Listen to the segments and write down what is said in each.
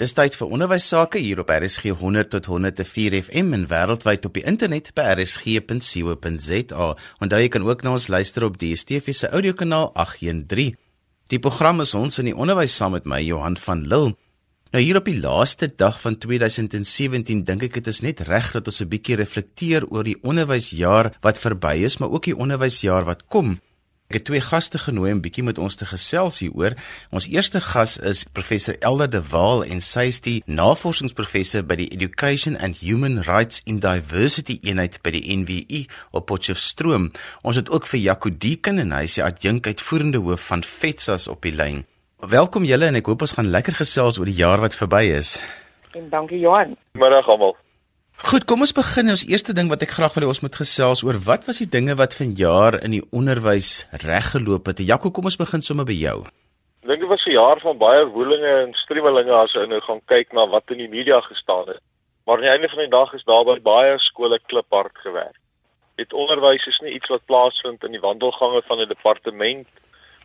Dis tyd vir onderwys sake hier op RSG 100 tot 104 FM en wêreldwyd op die internet by rsg.co.za. Onthou jy kan ook na ons luister op die DSTV se audiokanaal 813. Die program is ons in die onderwys saam met my Johan van Lille. Nou hier op die laaste dag van 2017 dink ek dit is net reg dat ons 'n bietjie reflekteer oor die onderwysjaar wat verby is, maar ook die onderwysjaar wat kom. Ek het twee gaste genooi om bietjie met ons te gesels hieroor. Ons eerste gas is professor Elda de Waal en sy is die navorsingsprofessor by die Education and Human Rights in Diversity eenheid by die NWU op Potchefstroom. Ons het ook vir Jaco Deeken en hy is die adjunk uitvoerende hoof van FETSAS op die lyn. Welkom julle en ek hoop ons gaan lekker gesels oor die jaar wat verby is. En dankie Johan. Middag almal. Goed, kom ons begin. Ons eerste ding wat ek graag wil hê ons moet gesels oor, wat was die dinge wat vanjaar in die onderwys reggeloop het? Jaco, kom ons begin sommer by jou. Ek dink dit was 'n jaar van baie woelinge en strewelinge as jy nou gaan kyk na wat in die media gestaan het. Maar aan die einde van die dag is daar baie skole kliphard gewerk. Dit onderwys is nie iets wat plaasvind in die wandelgange van 'n departement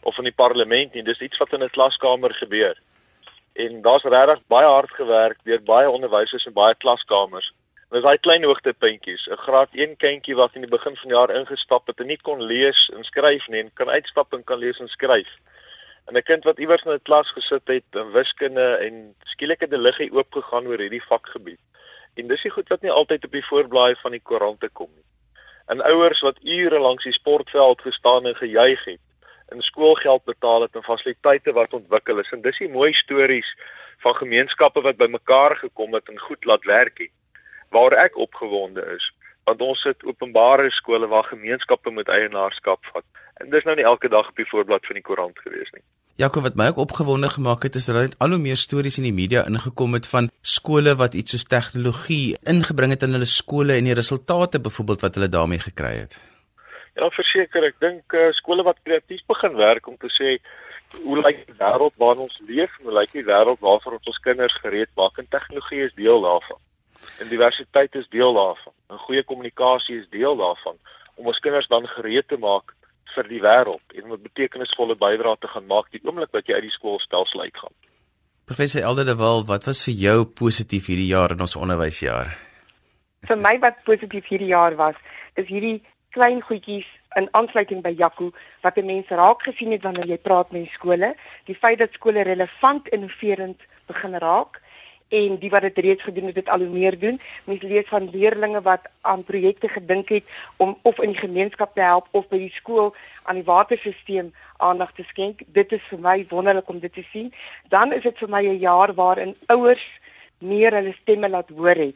of in die parlement nie. Dis iets wat in 'n klaskamer gebeur. En daar's regtig baie hard gewerk deur baie onderwysers in baie klaskamers Dis daai klein hoogtepuntjies. 'n Graad 1 kindjie wat in die begin van die jaar ingestap het en nie kon lees en skryf nie en kan uitstap en kan lees en skryf. En 'n kind wat iewers in 'n klas gesit het in wiskunde en skielik het 'n liggie oopgegaan oor hierdie vakgebied. En dis nie goed wat nie altyd op die voorblaai van die koerante kom nie. En ouers wat ure lank die sportveld gestaan en gejuig het en skoolgeld betaal het en fasiliteite wat ontwikkel is. En dis die mooi stories van gemeenskappe wat bymekaar gekom het en goed laat werk het waar ek opgewonde is want ons sit openbare skole waar gemeenskappe met eienaarskap vat. En dis nou nie elke dag op die voorblad van die koerant gewees nie. Jakob wat my ook opgewonde gemaak het is dat dit al hoe meer stories in die media ingekom het van skole wat iets soos tegnologie ingebring het in hulle skole en die resultate byvoorbeeld wat hulle daarmee gekry het. Ja verseker ek dink uh, skole wat kreatief begin werk om te sê hoe lyk die wêreld waarin ons leef hoe lyk die wêreld waarvoor ons kinders gereed maak? En tegnologie is deel daarvan En diversiteit is deel daarvan. 'n Goeie kommunikasie is deel daarvan om ons kinders dan gereed te maak vir die wêreld en om 'n betekenisvolle bydrae te gaan maak die oomblik wat jy uit die skoolstelsel uitgaan. Professor Elder de Wal, wat was vir jou positief hierdie jaar in ons onderwysjaar? Vir my wat positief hierdie jaar was, is hierdie klein goedjies in aansluiting by Jaco wat mense raak gesien het wanneer jy praat met skole, die feit dat skole relevant innoverend begin raak en die wat dit reeds gedoen het dit al hoe meer doen. Mens lees van leerders wat aan projekte gedink het om of in die gemeenskap te help of by die skool aan die waterstelsel aandag te skenk. Dit is vir my wonderlik om dit te sien. Dan is dit vir my 'n jaar waarin ouers meer hulle stemme laat hoor het.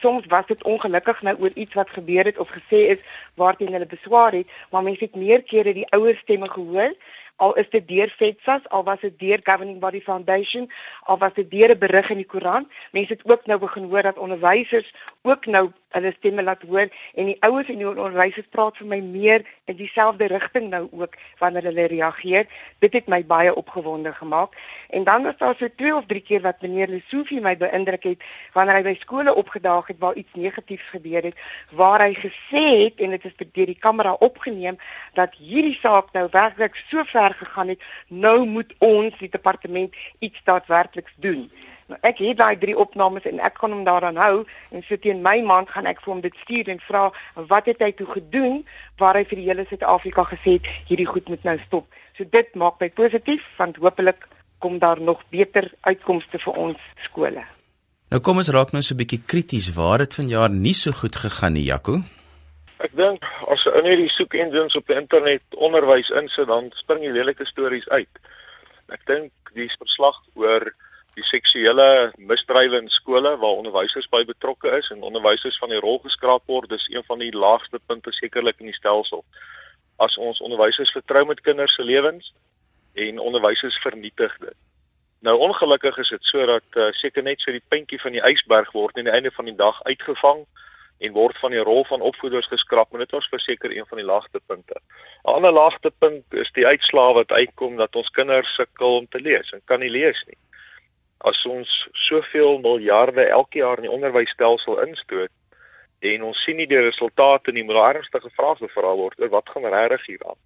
Soms was dit ongelukkig nou oor iets wat gebeur het of gesê is waarteen hulle beswaar het, maar mense het meer kere die ouers stemme gehoor al is dit deur FETSAS, al was dit deur Governing Body Foundation, al was dit deur 'n berig in die koerant. Mense het ook nou begin hoor dat onderwysers ook nou hulle stemme laat hoor en die ouers en die onderwysers praat vir my meer in dieselfde rigting nou ook wanneer hulle reageer. Dit het my baie opgewonde gemaak. En dan was daar so twee of drie keer wat meneer Lesofie my beïndruk het wanneer hy by skole opgedaag het waar iets negatiefs gebeur het, waar hy gesê het en dit is deur die kamera opgeneem dat hierdie saak nou werklik so ver gegaan het, nou moet ons die departement iets daadwerkliks doen. Nou, ek het daai drie opnames en ek kan hom daaraan hou en so teen my maand gaan ek vir hom dit stuur en vra wat het hy toe gedoen waar hy vir die hele Suid-Afrika gesê het hierdie goed moet nou stop. So dit maak my positief want hopelik kom daar nog beter uitkomste vir ons skole. Nou kom ons raak nou so 'n bietjie krities waar dit vanjaar nie so goed gegaan nie, Jaco. Ek dink as jy in hierdie soek engines op die internet onderwys insit dan spring die lelike stories uit. Ek dink die verslag oor die seksuele misdrywe in skole waar onderwysers by betrokke is en onderwysers van die rol geskraap word, dis een van die laagste punte sekerlik in die stelsel. As ons onderwysers vertrou met kinders se lewens en onderwysers vernietig dit. Nou ongelukkig is dit sodat uh, seker net so die puntjie van die ysberg word aan die einde van die dag uitgevang en word van die rol van opvoeders geskraap, maar dit was verseker een van die laagste punte. 'n Ander laagste punt is die uitslae wat uitkom dat ons kinders sukkel om te lees en kan nie lees nie as ons soveel miljarde elke jaar in die onderwysstelsel instoot en ons sien nie die resultate nie, moet daar ernstige vrae gevra word oor wat gaan regtig hier aan.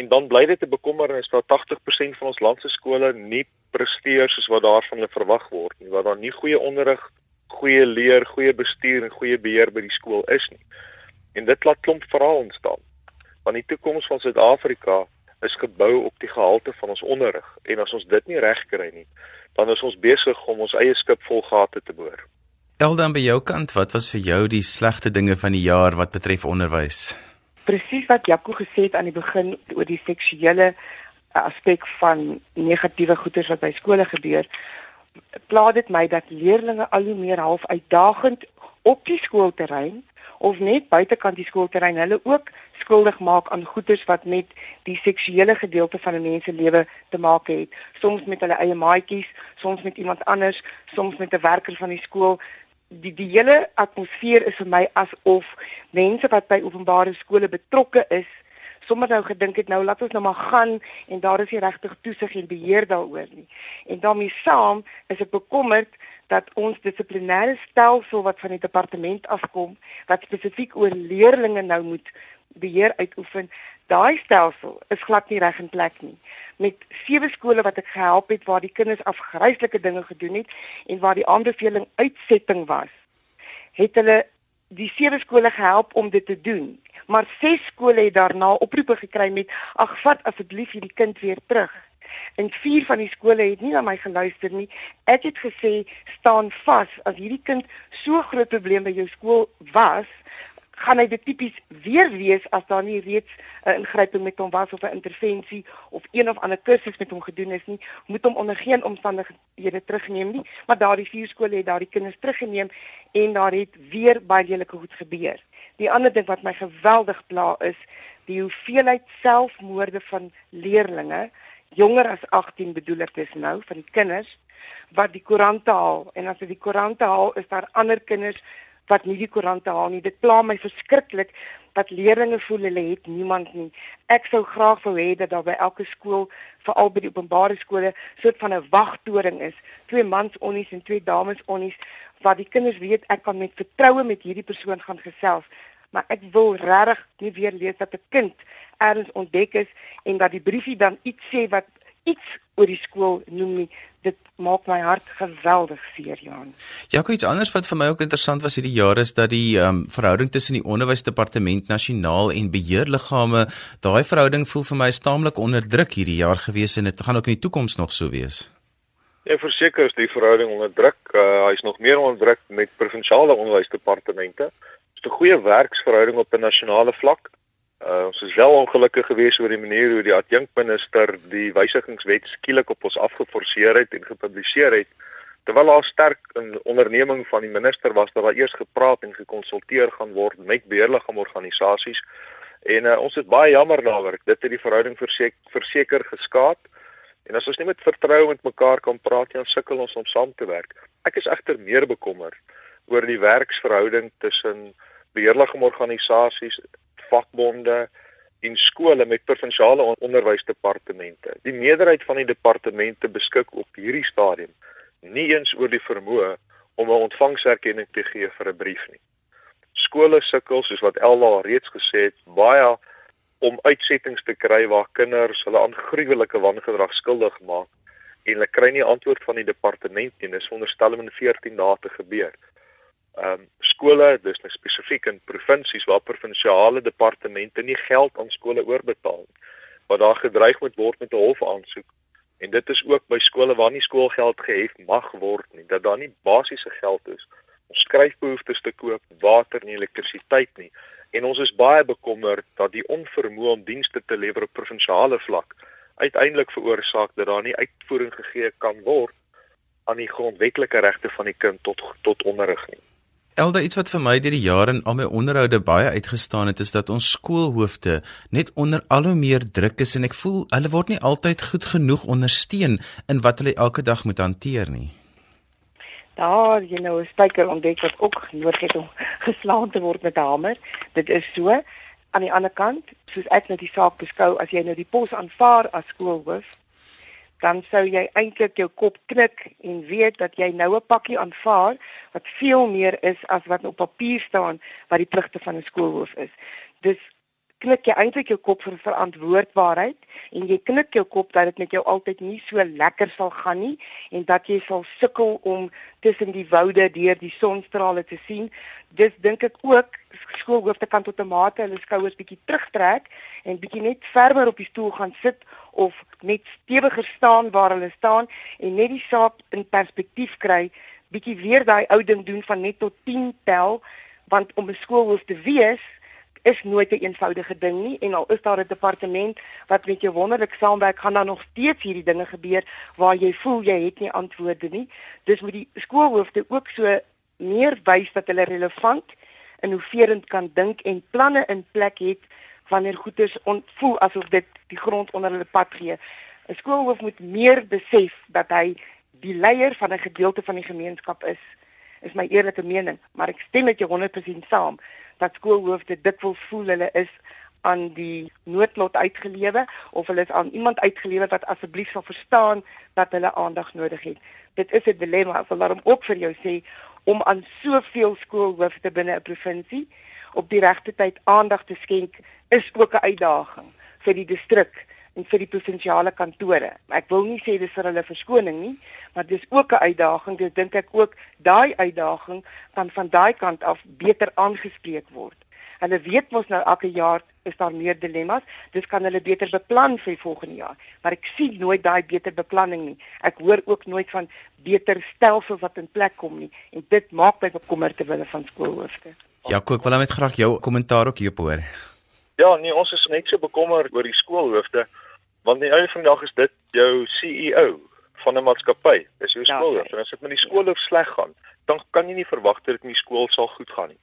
En dan bly dit 'n bekommernis dat 80% van ons land se skole nie presteer soos wat daarvan hulle verwag word nie, waar daar nie goeie onderrig, goeie leer, goeie bestuur en goeie beheer by die skool is nie. En dit laat klomp verhaal ontstaan. Want die toekoms van Suid-Afrika is gebou op die gehalte van ons onderrig en as ons dit nie regkry nie, dan is ons besig om ons eie skip vol gate te boor. Eldan by jou kant, wat was vir jou die slegste dinge van die jaar wat betref onderwys? presies wat Jaco gesê het aan die begin oor die seksuele aspek van negatiewe goeders wat by skole gebeur. Pla dit my dat leerders al hoe meer half uitdagend op die skoolterrein of net buitekant die skoolterrein hulle ook skuldig maak aan goeders wat met die seksuele gedeelte van 'n mens se lewe te maak het. Soms met hulle eie maatjies, soms met iemand anders, soms met 'n werker van die skool die die hele atmosfeer is vir my asof mense wat by openbare skole betrokke is sommer nou gedink het nou laat ons nou maar gaan en daar is nie regtig toesig en beheer daaroor nie. En daarmee saam is ek bekommerd dat ons dissiplinêre stelsel wat van die departement afkom wat spesifiek oor leerders nou moet beheer uitoefen, daai stelsel is glad nie reg in plek nie met sewe skole wat ek gehelp het waar die kinders afgryslike dinge gedoen het en waar die aanbeveling uitsetting was, het hulle die sewe skole gehelp om dit te doen. Maar ses skole het daarna oproepe gekry met ag vat asseblief hierdie kind weer terug. En vier van die skole het nie na my geluister nie. Ek het gesê staan vas as hierdie kind so groot probleem by jou skool was, gaan hy dit tipies weer wees as daar nie reeds 'n uh, ingryping met hom was of 'n intervensie of een of ander kursus met hom gedoen is nie, moet hom onder geen omstandighede terugneem nie, maar daardie vier skole het daardie kinders teruggeneem en daar het weer baie lelike goed gebeur. Die ander ding wat my geweldig pla is die hoeveelheid selfmoorde van leerders jonger as 18 bedoel ek dis nou van die kinders wat die koerante haal en as jy die koerante haal is daar ander kinders wat nie die koerante haal nie. Dit pla my verskriklik dat leerders voel hulle het niemand nie. Ek sou graag wou hê dat daar by elke skool, veral by die openbare skole, soort van 'n wagtoring is, twee mans onnies en twee dames onnies waar die kinders weet ek kan met vertroue met hierdie persoon gaan gesels. Maar ek wil regtig nie weer lees dat 'n kind ergens ontdek is en dat die briefie dan iets sê wat iets oor die skool noem nie dit maak my hart geweldig seer Johan. Ja, iets anders wat vir my ook interessant was hierdie jaar is dat die ehm um, verhouding tussen die onderwysdepartement nasionaal en beheerliggame, daai verhouding voel vir my staamlik onder druk hierdie jaar gewees en dit gaan ook in die toekoms nog so wees. Ja, verseker is die verhouding onder druk. Uh, hy is nog meer onder druk met provinsiale onderwysdepartemente. Dit is 'n goeie werksverhouding op 'n nasionale vlak. Uh, ons is wel ongelukkig geweest oor die manier hoe die adjunkminister die wysigingswet skielik op ons afgeforceer het en gepubliseer het. Terwyl daar sterk 'n onderneming van die minister was dat daar eers gepraat en gekonsulteer gaan word met beheerliggaamorganisasies en uh, ons is baie jammer daaroor. Dit het die verhouding verseker, verseker geskaad. En as ons nie met vertroue met mekaar kan praat nie, dan sukkel ons om saam te werk. Ek is egter meer bekommerd oor die werksverhouding tussen beheerliggaamorganisasies vakbonde en skole met provinsiale onderwysdepartemente. Die meerderheid van die departemente beskik op hierdie stadium nie eens oor die vermoë om 'n ontvangserkenning te gee vir 'n brief nie. Skole sukkel soos wat Elna reeds gesê het, baie om uitsettings te kry waar kinders hulle aan gruwelike wangedrag skuldig maak en hulle kry nie antwoord van die departement nie. Dit is veronderstel om in 14 dae te gebeur ehm um, skole, dis nou spesifiek in provinsies waar provinsiale departemente nie geld aan skole oorbetaal nie. Wat daar gedreig moet word met 'n hofaansoek. En dit is ook by skole waar nie skoolgeld gehef mag word nie, dat daar nie basiese geld is om skryfbehoeftes te koop, water en elektrisiteit nie. En ons is baie bekommerd dat die onvermoë om dienste te lewer op provinsiale vlak uiteindelik veroorsaak dat daar nie uitvoering gegee kan word aan die grondwetlike regte van die kind tot tot onderrig nie. Elda iets wat vir my deur die jare in al my onderhoude baie uitgestaan het is dat ons skoolhoofde net onder al hoe meer druk is en ek voel hulle word nie altyd goed genoeg ondersteun in wat hulle elke dag moet hanteer nie. Daar, jy nou, 'n spyker ontdek wat ook nodig het om geslaan te word met 'n hamer. Dit is so. Aan die ander kant, soos ek net die saak beskou, as jy nou die pos aanvaar as skoolhoof, dan sou jy eintlik jou kop knik en weet dat jy nou 'n pakkie aanvaar wat veel meer is as wat op papier staan wat die pligte van 'n skoolhoof is. Dis knik jy eintlik jou kop vir verantwoordbaarheid en jy knik jou kop dat dit met jou altyd nie so lekker sal gaan nie en dat jy sal sukkel om tussen die woude deur die sonstrale te sien. Dis dink ek ook skoolhoofde kan tot 'n mate hulle skouers bietjie terugtrek en bietjie net verder op die stoel gaan sit of net stewiger staan waar hulle staan en net die saak in perspektief kry, bietjie weer daai ou ding doen van net tot 10 tel want om 'n skoolhoof te wees is nooit 'n een eenvoudige ding nie en al is daar 'n departement wat met jou wonderlik saamwerk, gaan daar nog steeds hierdie dinge gebeur waar jy voel jy het nie antwoorde nie. Dus moet die skoolhoofde ook so meer wys dat hulle relevant innoverend kan dink en planne in plek het wanneer goeders voel asof dit die grond onder hulle pad gee. 'n Skoolhoof moet meer besef dat hy die leier van 'n gedeelte van die gemeenskap is. Is my eerlike mening, maar ek stem met jou 100% saam dat skoolhoofde dikwels voel hulle is aan die noodlot uitgelewe of hulle is aan iemand uitgelewe wat asseblief sal verstaan dat hulle aandag nodig het. Dit is 'n dilemma, ek wil daarom ook vir jou sê om aan soveel skoolhoofde binne 'n provinsie op die regte tyd aandag te skenk is ook 'n uitdaging vir die distrik en vir die provinsiale kantore. Ek wil nie sê dis vir hulle verskoning nie, maar dis ook 'n uitdaging. Dis dink ek ook daai uitdaging kan van daai kant af beter aangespreek word. Hulle weet mos nou elke jaar is daar meer dilemma's, dis kan hulle beter beplan vir volgende jaar. Maar ek sien nooit daai beter beplanning nie. Ek hoor ook nooit van beter stelsels wat in plek kom nie en dit maak my bekommerd te wille van skoolhoofde. Ja, ek wil net graag jou kommentaar ook hierop hoor. Ja, nee, ons is net so bekommerd oor die skoolhoofde want die einde van die dag is dit jou CEO van 'n maatskappy. Dis jou ja, skoolhoof. En as dit met die skoolhoof sleg gaan, dan kan jy nie verwag dat dit met die skool sal goed gaan nie.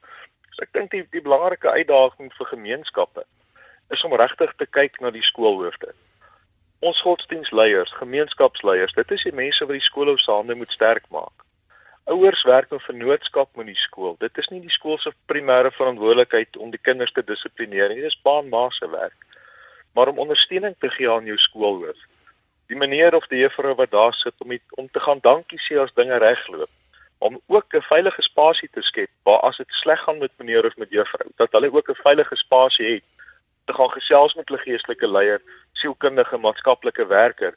So ek dink die die belangrike uitdaging vir gemeenskappe is om regtig te kyk na die skoolhoofde. Ons godsdienstleiers, gemeenskapsleiers, dit is die mense wat die skoolhoof se hande moet sterk maak. Ouers werk in vennootskap met die skool. Dit is nie die skool se primêre verantwoordelikheid om die kinders te dissiplineer nie. Dit is pa en ma se werk maar om ondersteuning te gee aan jou skoolhoof. Die meneer of die juffrou wat daar sit om die, om te gaan dankie sê as dinge regloop. Om ook 'n veilige spasie te skep waar as dit sleg gaan met meneer of met juffrou, dat hulle ook 'n veilige spasie het te gaan gesels met hulle geestelike leier, sielkundige, maatskaplike werker,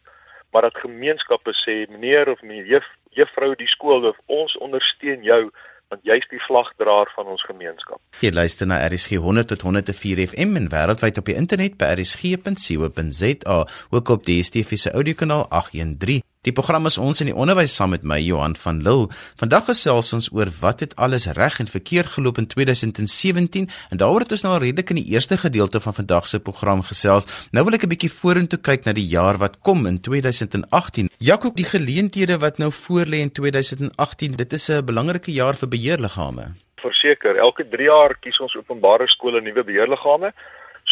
maar dat gemeenskappe sê meneer of meneer juf, juffrou die skoolhoof, ons ondersteun jou want jy's die vlagdraer van ons gemeenskap. Jy luister na RSG 100 tot 104 FM en wêreldwyd op die internet by rsg.co.za, ook op die DSTV se audiokanaal 813. Die program is ons in die onderwys saam met my Johan van Lille. Vandag gesels ons oor wat het alles reg en verkeerd geloop in 2017 en daaroor het ons nou al redelik in die eerste gedeelte van vandag se program gesels. Nou wil ek 'n bietjie vorentoe kyk na die jaar wat kom in 2018. Jakob, die geleenthede wat nou voorlê in 2018, dit is 'n belangrike jaar vir beheerliggame. Verseker, elke 3 jaar kies ons openbare skole nuwe beheerliggame.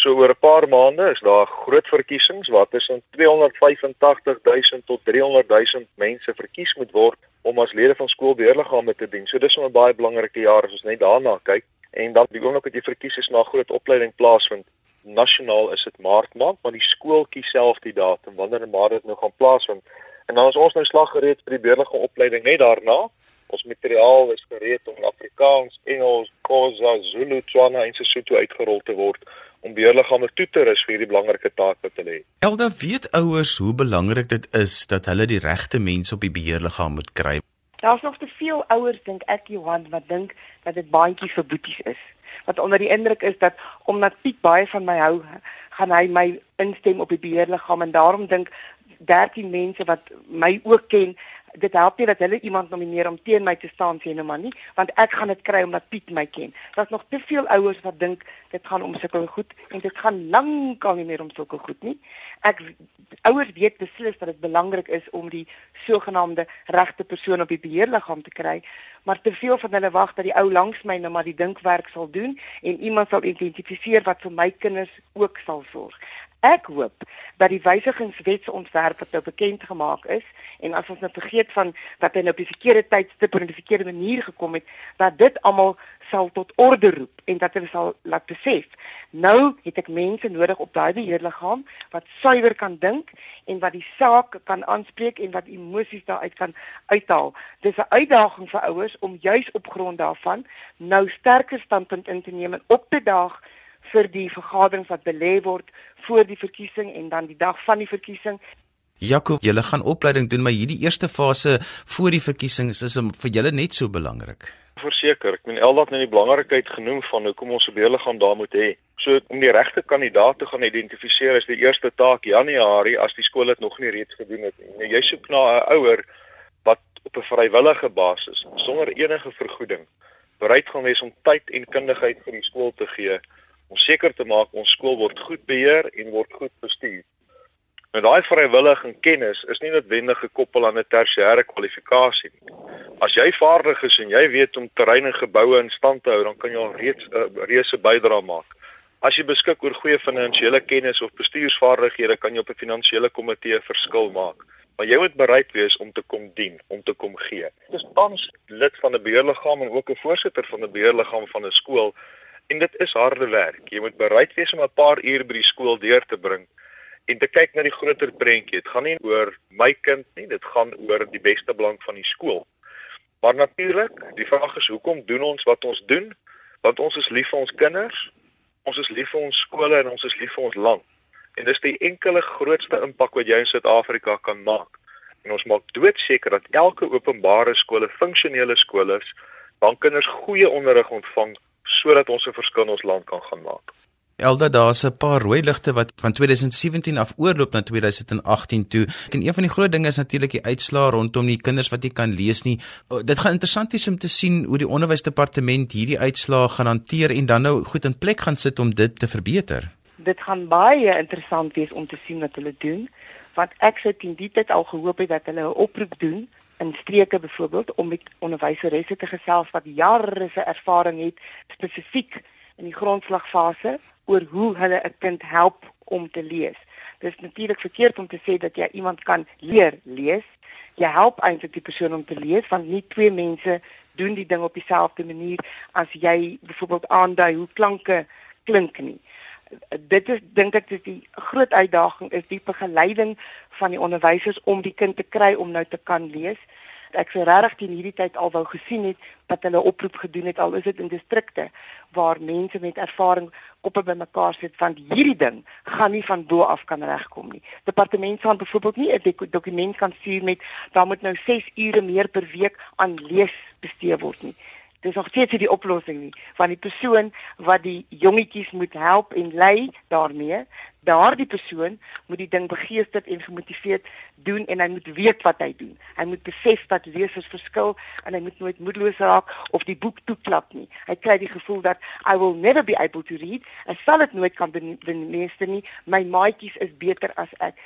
So oor 'n paar maande is daar groot verkiesings waar tussen 285 000 tot 300 000 mense verkies moet word om as lede van skoolbeheerliggame te dien. So dis 'n baie belangrike jaar as ons net daarna kyk. En dan die oomblik wat jy verkies is na groot opleiding plaasvind. Nasionaal is dit Maart maand, maar die skool kies self die datum wanneer in Maart dit nou gaan plaasvind. En dan is ons nou slag gereed vir die beheerliggame opleiding net daarna. Ons materiaal is gereed om Afrikaans, Engels, Khoza, Zulu, Tswana en Sesotho uitgerol te word om beheerliggame toe te rus vir hierdie belangrike taak wat hulle het. Elda weet ouers hoe belangrik dit is dat hulle die regte mense op die beheerliggaam moet kry. Daar's nog te veel ouers dink ek Johan wat dink dat dit baantjie vir boeties is. Wat onder die indruk is dat omdat Piet baie van my hou, gaan hy my instem op die beheerliggaam en daarom dink 13 mense wat my ook ken dit help nie dat hulle iemand nomineer om teen my te staan sê nou maar nie want ek gaan dit kry omdat Piet my ken. Daar's nog te veel ouers wat dink dit gaan om sulke goed en dit gaan lankal nie meer om sulke goed nie. Ek ouers weet beslis dat dit belangrik is om die sogenaamde regte persoon op die beheerliggaam te kry, maar te veel van hulle wag dat die ou langs my nou maar die dinkwerk sal doen en iemand sal identifiseer wat vir my kinders ook sal sorg. Ek hoop dat die wysigingswetsontwerp wat nou bekend gemaak is en as ons nou vergeet van dat hy nou op die verkeerde tydstip en op die verkeerde manier gekom het, dat dit almal sal tot orde roep en dat hulle sal laat besef. Nou het ek mense nodig op daai beheerliggaam wat suiwer kan dink en wat die saak kan aanspreek en wat emosies daaruit kan uithaal. Dis 'n uitdaging vir ouers om juis op grond daarvan nou sterker standpunt in te neem en op te daag vir die vergaderings wat belê word voor die verkiesing en dan die dag van die verkiesing. Jakob, julle gaan opleiding doen, maar hierdie eerste fase voor die verkiesings is vir julle net so belangrik verseker. Ek meen Eldat het die belangrikheid genoem van hoekom ons 'n beheerliggaam daar moet hê. So om die regte kandidaat te gaan identifiseer is die eerste taak Januarie as die skool dit nog nie reeds gedoen het nie. Nou, jy soek na 'n ouer wat op 'n vrywillige basis sonder enige vergoeding bereid gaan wees om tyd en kundigheid vir die skool te gee om seker te maak ons skool word goed beheer en word goed bestuur. Nou daai vrywillige kennis is nie noodwendig gekoppel aan 'n tersiêre kwalifikasie nie. As jy vaardig is en jy weet om terreine en geboue in stand te hou, dan kan jy al reeds 'n uh, reuse bydrae maak. As jy beskik oor goeie finansiële kennis of bestuursvaardighede, kan jy op 'n finansiële komitee verskil maak. Maar jy moet bereid wees om te kom dien, om te kom gee. Dis tans lid van 'n beheerliggaam en ook 'n voorsitter van 'n beheerliggaam van 'n skool en dit is harde werk. Jy moet bereid wees om 'n paar uur by die skool deur te bring en te kyk na die groter prentjie. Dit gaan nie oor my kind nie, dit gaan oor die beste belang van die skool. Maar natuurlik, die vraag is hoekom doen ons wat ons doen? Want ons is lief vir ons kinders, ons is lief vir ons skole en ons is lief vir ons land. En dis die enkele grootste impak wat jy in Suid-Afrika kan maak. En ons maak doodseker dat elke openbare skool 'n funksionele skool is, waar kinders goeie onderrig ontvang sodat ons 'n verskil in ons land kan gaan maak. Elda daar's 'n paar rooi ligte wat van 2017 af oorloop na 2018 toe. En een van die groot dinge is natuurlik die uitslaa rondom die kinders wat nie kan lees nie. Dit gaan interessant wees om te sien hoe die onderwysdepartement hierdie uitslaa gaan hanteer en dan nou goed in plek gaan sit om dit te verbeter. Dit gaan baie interessant wees om te sien wat hulle doen, want ek sou teen die tyd al gehoop het dat hulle 'n oproep doen in streke byvoorbeeld om met onderwyseresse te gesels wat jare se ervaring het spesifiek in die grondslagfase oor hoe hulle 'n kind help om te lees. Dit is natuurlik verkeerd om te sê dat jy iemand kan leer lees. Jy help eintlik die persoon om te lees want nie twee mense doen die ding op dieselfde manier as jy byvoorbeeld aandui hoe klanke klink nie. Dit is dink ek dis die groot uitdaging is die begeleiding van die onderwysers om die kind te kry om nou te kan lees ek sou regtig teen hierdie tyd al wou gesien het dat hulle oproep gedoen het al is dit in distrikte waar mense met ervaring koppe bymekaar sit want hierdie ding gaan nie van bo af kan regkom nie. Departement gaan byvoorbeeld nie 'n dokument kan stuur met daar moet nou 6 ure meer per week aan lees bestee word nie dis nog steeds die oplossing nie van die persoon wat die jongetjies moet help en lei daarmee daardie persoon moet die ding begeesterd en gemotiveerd doen en hy moet weet wat hy doen. Hy moet besef dat lesers verskil en hy moet nooit moedeloos raak of die boek toeklap nie. Hy kry die gevoel dat i will never be able to read. En sal dit nooit kan bemeester nie. My maatjies is beter as ek.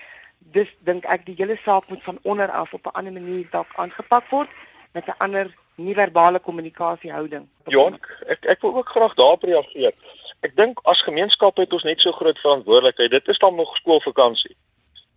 Dis dink ek die hele saak moet van onder af op 'n ander manier dalk aangepak word met 'n ander nie-verbale kommunikasiehouding. Jon, ek ek wil ook graag daarop reageer. Ek dink as gemeenskap het ons net so groot verantwoordelikheid. Dit is dan nog skoolvakansie.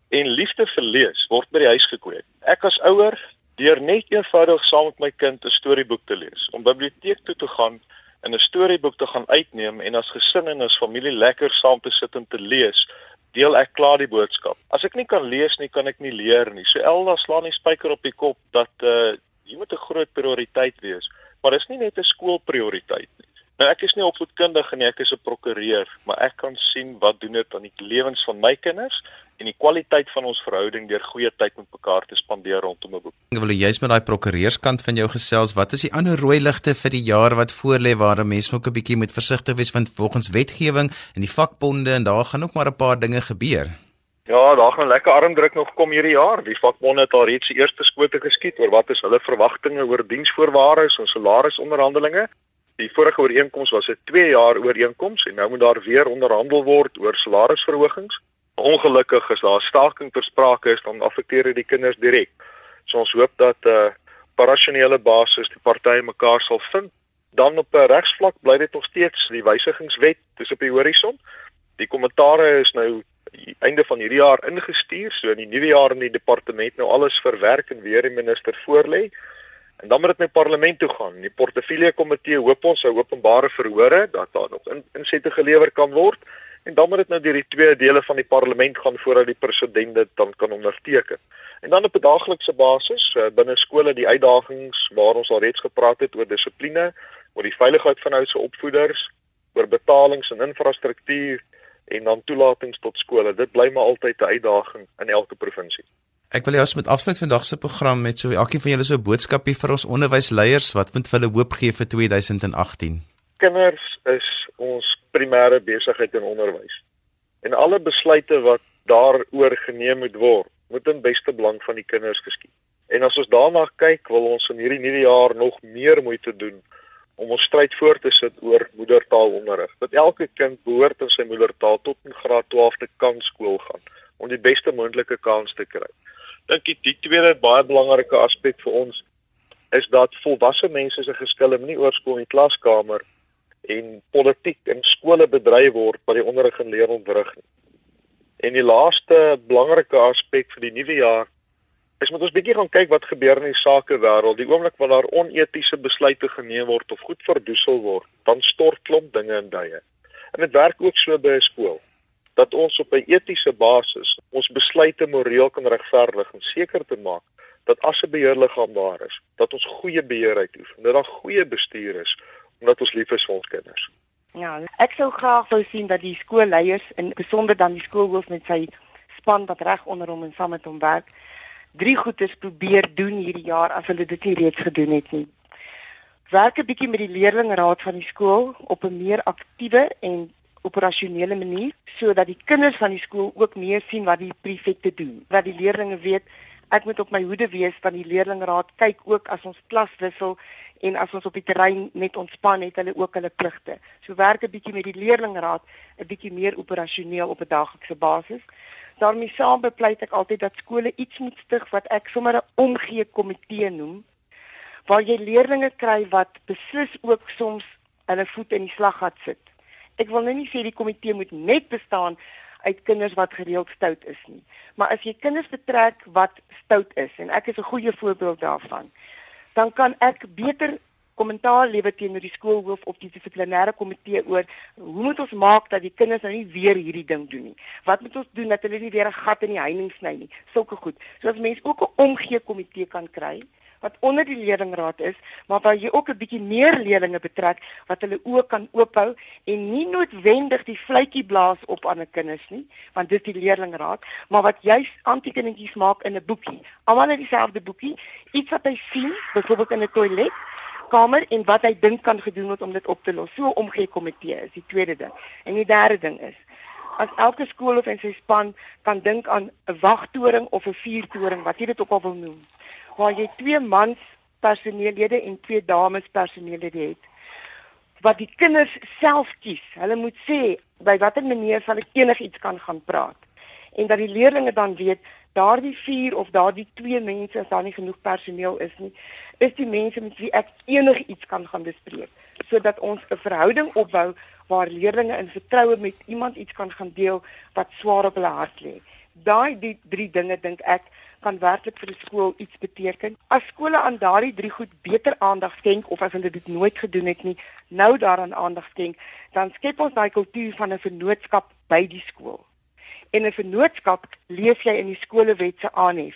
En liefde vir lees word by die huis gekweek. Ek as ouer deur net eenvoudig saam met my kind 'n storieboek te lees, om biblioteek toe te gaan en 'n storieboek te gaan uitneem en as gesin en as familie lekker saam te sit en te lees, deel ek klaar die boodskap. As ek nie kan lees nie, kan ek nie leer nie. So Elda slaan die spyker op die kop dat uh jy moet 'n groot prioriteit wees, maar dis nie net 'n skoolprioriteit nie. Nou ek is nie opvoedkundige nie, ek is 'n prokureur, maar ek kan sien wat doen dit aan die lewens van my kinders en die kwaliteit van ons verhouding deur goeie tyd met mekaar te spandeer rondom 'n boek. Ek wil juist met daai prokureurskant van jou gesels, wat is die ander rooi ligte vir die jaar wat voorlê waar mense ook 'n bietjie moet versigtig wees want volgens wetgewing en die vakbonde en daar gaan ook maar 'n paar dinge gebeur. Ja, daar gaan 'n lekker armdruk nog kom hierdie jaar. Die vakbonde het al reeds die eerste skote geskiet oor wat is hulle verwagtinge oor diensvoorwaardes en salarisonderhandelinge. Die vorige ooreenkoms was 'n 2 jaar ooreenkoms en nou moet daar weer onderhandel word oor salarisverhogings. Ongelukkig is daar staking ter sprake is dan affekteer dit die kinders direk. So ons hoop dat 'n uh, parasionele basis die partye mekaar sal vind. Dan op 'n regsvlak bly dit nog steeds die wysigingswet dis op die horison. Die kommentare is nou einde van hierdie jaar ingestuur, so in die nuwe jaar in die departement nou alles verwerk en weer die minister voorlê. En dan moet dit met parlement toe gaan. Die portefeulje komitee hoop ons sou openbare verhore dat daar nog in, insette gelewer kan word en dan moet dit nou deur die twee dele van die parlement gaan voordat die president dit dan kan onderteken. En dan op 'n daaglikse basis uh, binne skole die uitdagings waar ons al reeds gepraat het oor dissipline, oor die veiligheid van huise opvoeders, oor betalings en infrastruktuur en dan toelatings tot skole. Dit bly maar altyd 'n uitdaging in elke provinsie. Ek wil jou met afsluit vandag se program met so elkeen van julle so 'n boodskapie vir ons onderwysleiers wat moet vir hulle hoop gee vir 2018. Kinders is ons primêre besigheid in onderwys. En alle besluite wat daaroor geneem moet word, moet in beste belang van die kinders geskied. En as ons daarna kyk, wil ons in hierdie nuwe jaar nog meer moeite doen om ons stryd voort te sit oor moedertaalonderrig. Dat elke kind behoort in sy moedertaal tot in graad 12 te kan skool gaan om die beste moontlike kans te kry. Dink ek die tweede baie belangrike aspek vir ons is dat volwasse mense se geskille nie oorskool in die klaskamer en politiek in skole bedryf word wat die onderrig en leer ontwrig nie. En die laaste belangrike aspek vir die nuwe jaar is moet ons bietjie gaan kyk wat gebeur in die sakewêreld. Die oomblik wanneer daar onetiese besluite geneem word of goed verdoesel word, dan stort klomp dinge in duie. En dit werk ook so by 'n skool dat ons op 'n etiese basis ons besluite moreel kan regverdig en seker te maak dat as 'n beheerliggaam daar is, dat ons goeie beheer uitoefen, dat daar goeie bestuur is omdat ons lief is vir ons kinders. Ja, ek sou graag wou sien dat die skoolleiers en besonder dan die skoolhoof met sy span wat reg onder hom en saam met hom werk, drie goedes probeer doen hierdie jaar as hulle dit nie reeds gedoen het nie. Werk 'n bietjie met die leerlingraad van die skool op 'n meer aktiewe en operasionele manier sodat die kinders van die skool ook meer sien wat die prefekte doen. Dat die leerders weet ek moet op my hoede wees want die leerlingraad kyk ook as ons klas wissel en as ons op die terrein net ontspan het hulle ook hulle pligte. So werk 'n bietjie met die leerlingraad 'n bietjie meer operasioneel op 'n daaglikse basis daarmee saam bepleit ek altyd dat skole iets moet stig wat ek sommer 'n omgee komitee noem waar jy leerders kry wat beslis ook soms hulle voet in die slaggat sit. Ek wil nou nie sê die komitee moet net bestaan uit kinders wat gereeld stout is nie, maar as jy kinders betrek wat stout is en ek is 'n goeie voorbeeld daarvan, dan kan ek beter kommentaar lewer teenoor die skoolhoof of die dissiplinêre komitee oor hoe moet ons maak dat die kinders nou nie weer hierdie ding doen nie. Wat moet ons doen dat hulle nie weer 'n gat in die heining sny nie. Sulke goed. So as mense ook 'n omgee komitee kan kry wat onder die leerlingraad is, maar waar jy ook 'n bietjie meer leerders betrek wat hulle ook kan oophou en nie noodwendig die vletjie blaas op ander kinders nie, want dit is die leerlingraad, maar wat juist aantekeningetjies maak in 'n boekie. Almal het dieselfde boekie, iets wat hy sien, byvoorbeeld in 'n toilet kamer en wat hy dink kan gedoen word om dit op te los. So omgee komitee is die tweede ding. En die derde ding is as elke skool of en sy span kan dink aan 'n wagtoring of 'n vuurtoring, wat jy dit ook al wil noem, waar jy twee mans personeellede en twee dames personeellede het wat die kinders self kies. Hulle moet sê by watter manier sal ek enigiets kan gaan praat. En dat die leerders dan weet daardie vier of daardie twee mense as daar nie genoeg personeel is nie, is die mense met wie ek enigiets kan gaan bespreek sodat ons 'n verhouding opbou waar leerders in vertroue met iemand iets kan gaan deel wat swaar op hulle hart lê. Daai die drie dinge dink ek kan werklik vir 'n skool iets beteken. As skole aan daardie drie goed beter aandag skenk of as hulle dit nooit gedoen het nie, nou daaraan aandag skenk, dan skep ons daai kultuur van 'n vennootskap by die skool. En 'n vennootskap lees jy in die skolewet se aanhef.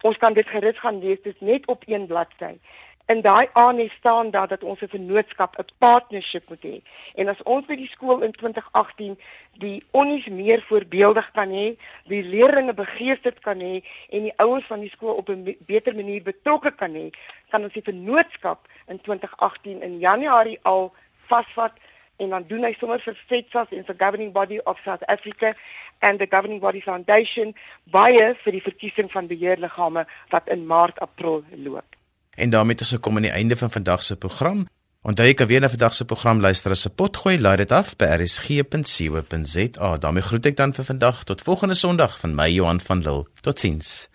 Ons kan dit gerus gaan lees, dit is net op een bladsy. In daai aanhef staan daar dat ons 'n vennootskap, 'n partnership moet hê. En as ons by die skool in 2018 die onnies meer voorbeeldig kan hê, die leerders begeesterd kan hê en die ouers van die skool op 'n beter manier betrokke kan hê, kan ons die vennootskap in 2018 in Januarie al vasvat en dan doen hy sommer vir FETSAS en vir Governing Body of South Africa and the Governing Body Foundation baie vir die verkiesing van beheerliggame wat in Maart April loop. En daarmee is ons gekom aan die einde van vandag se program. Onthou jy kan weer na vandag se program luister as 'n potgooi laai dit af by rsg.co.za. daarmee groet ek dan vir vandag tot volgende Sondag van my Johan van Lille. Totsiens.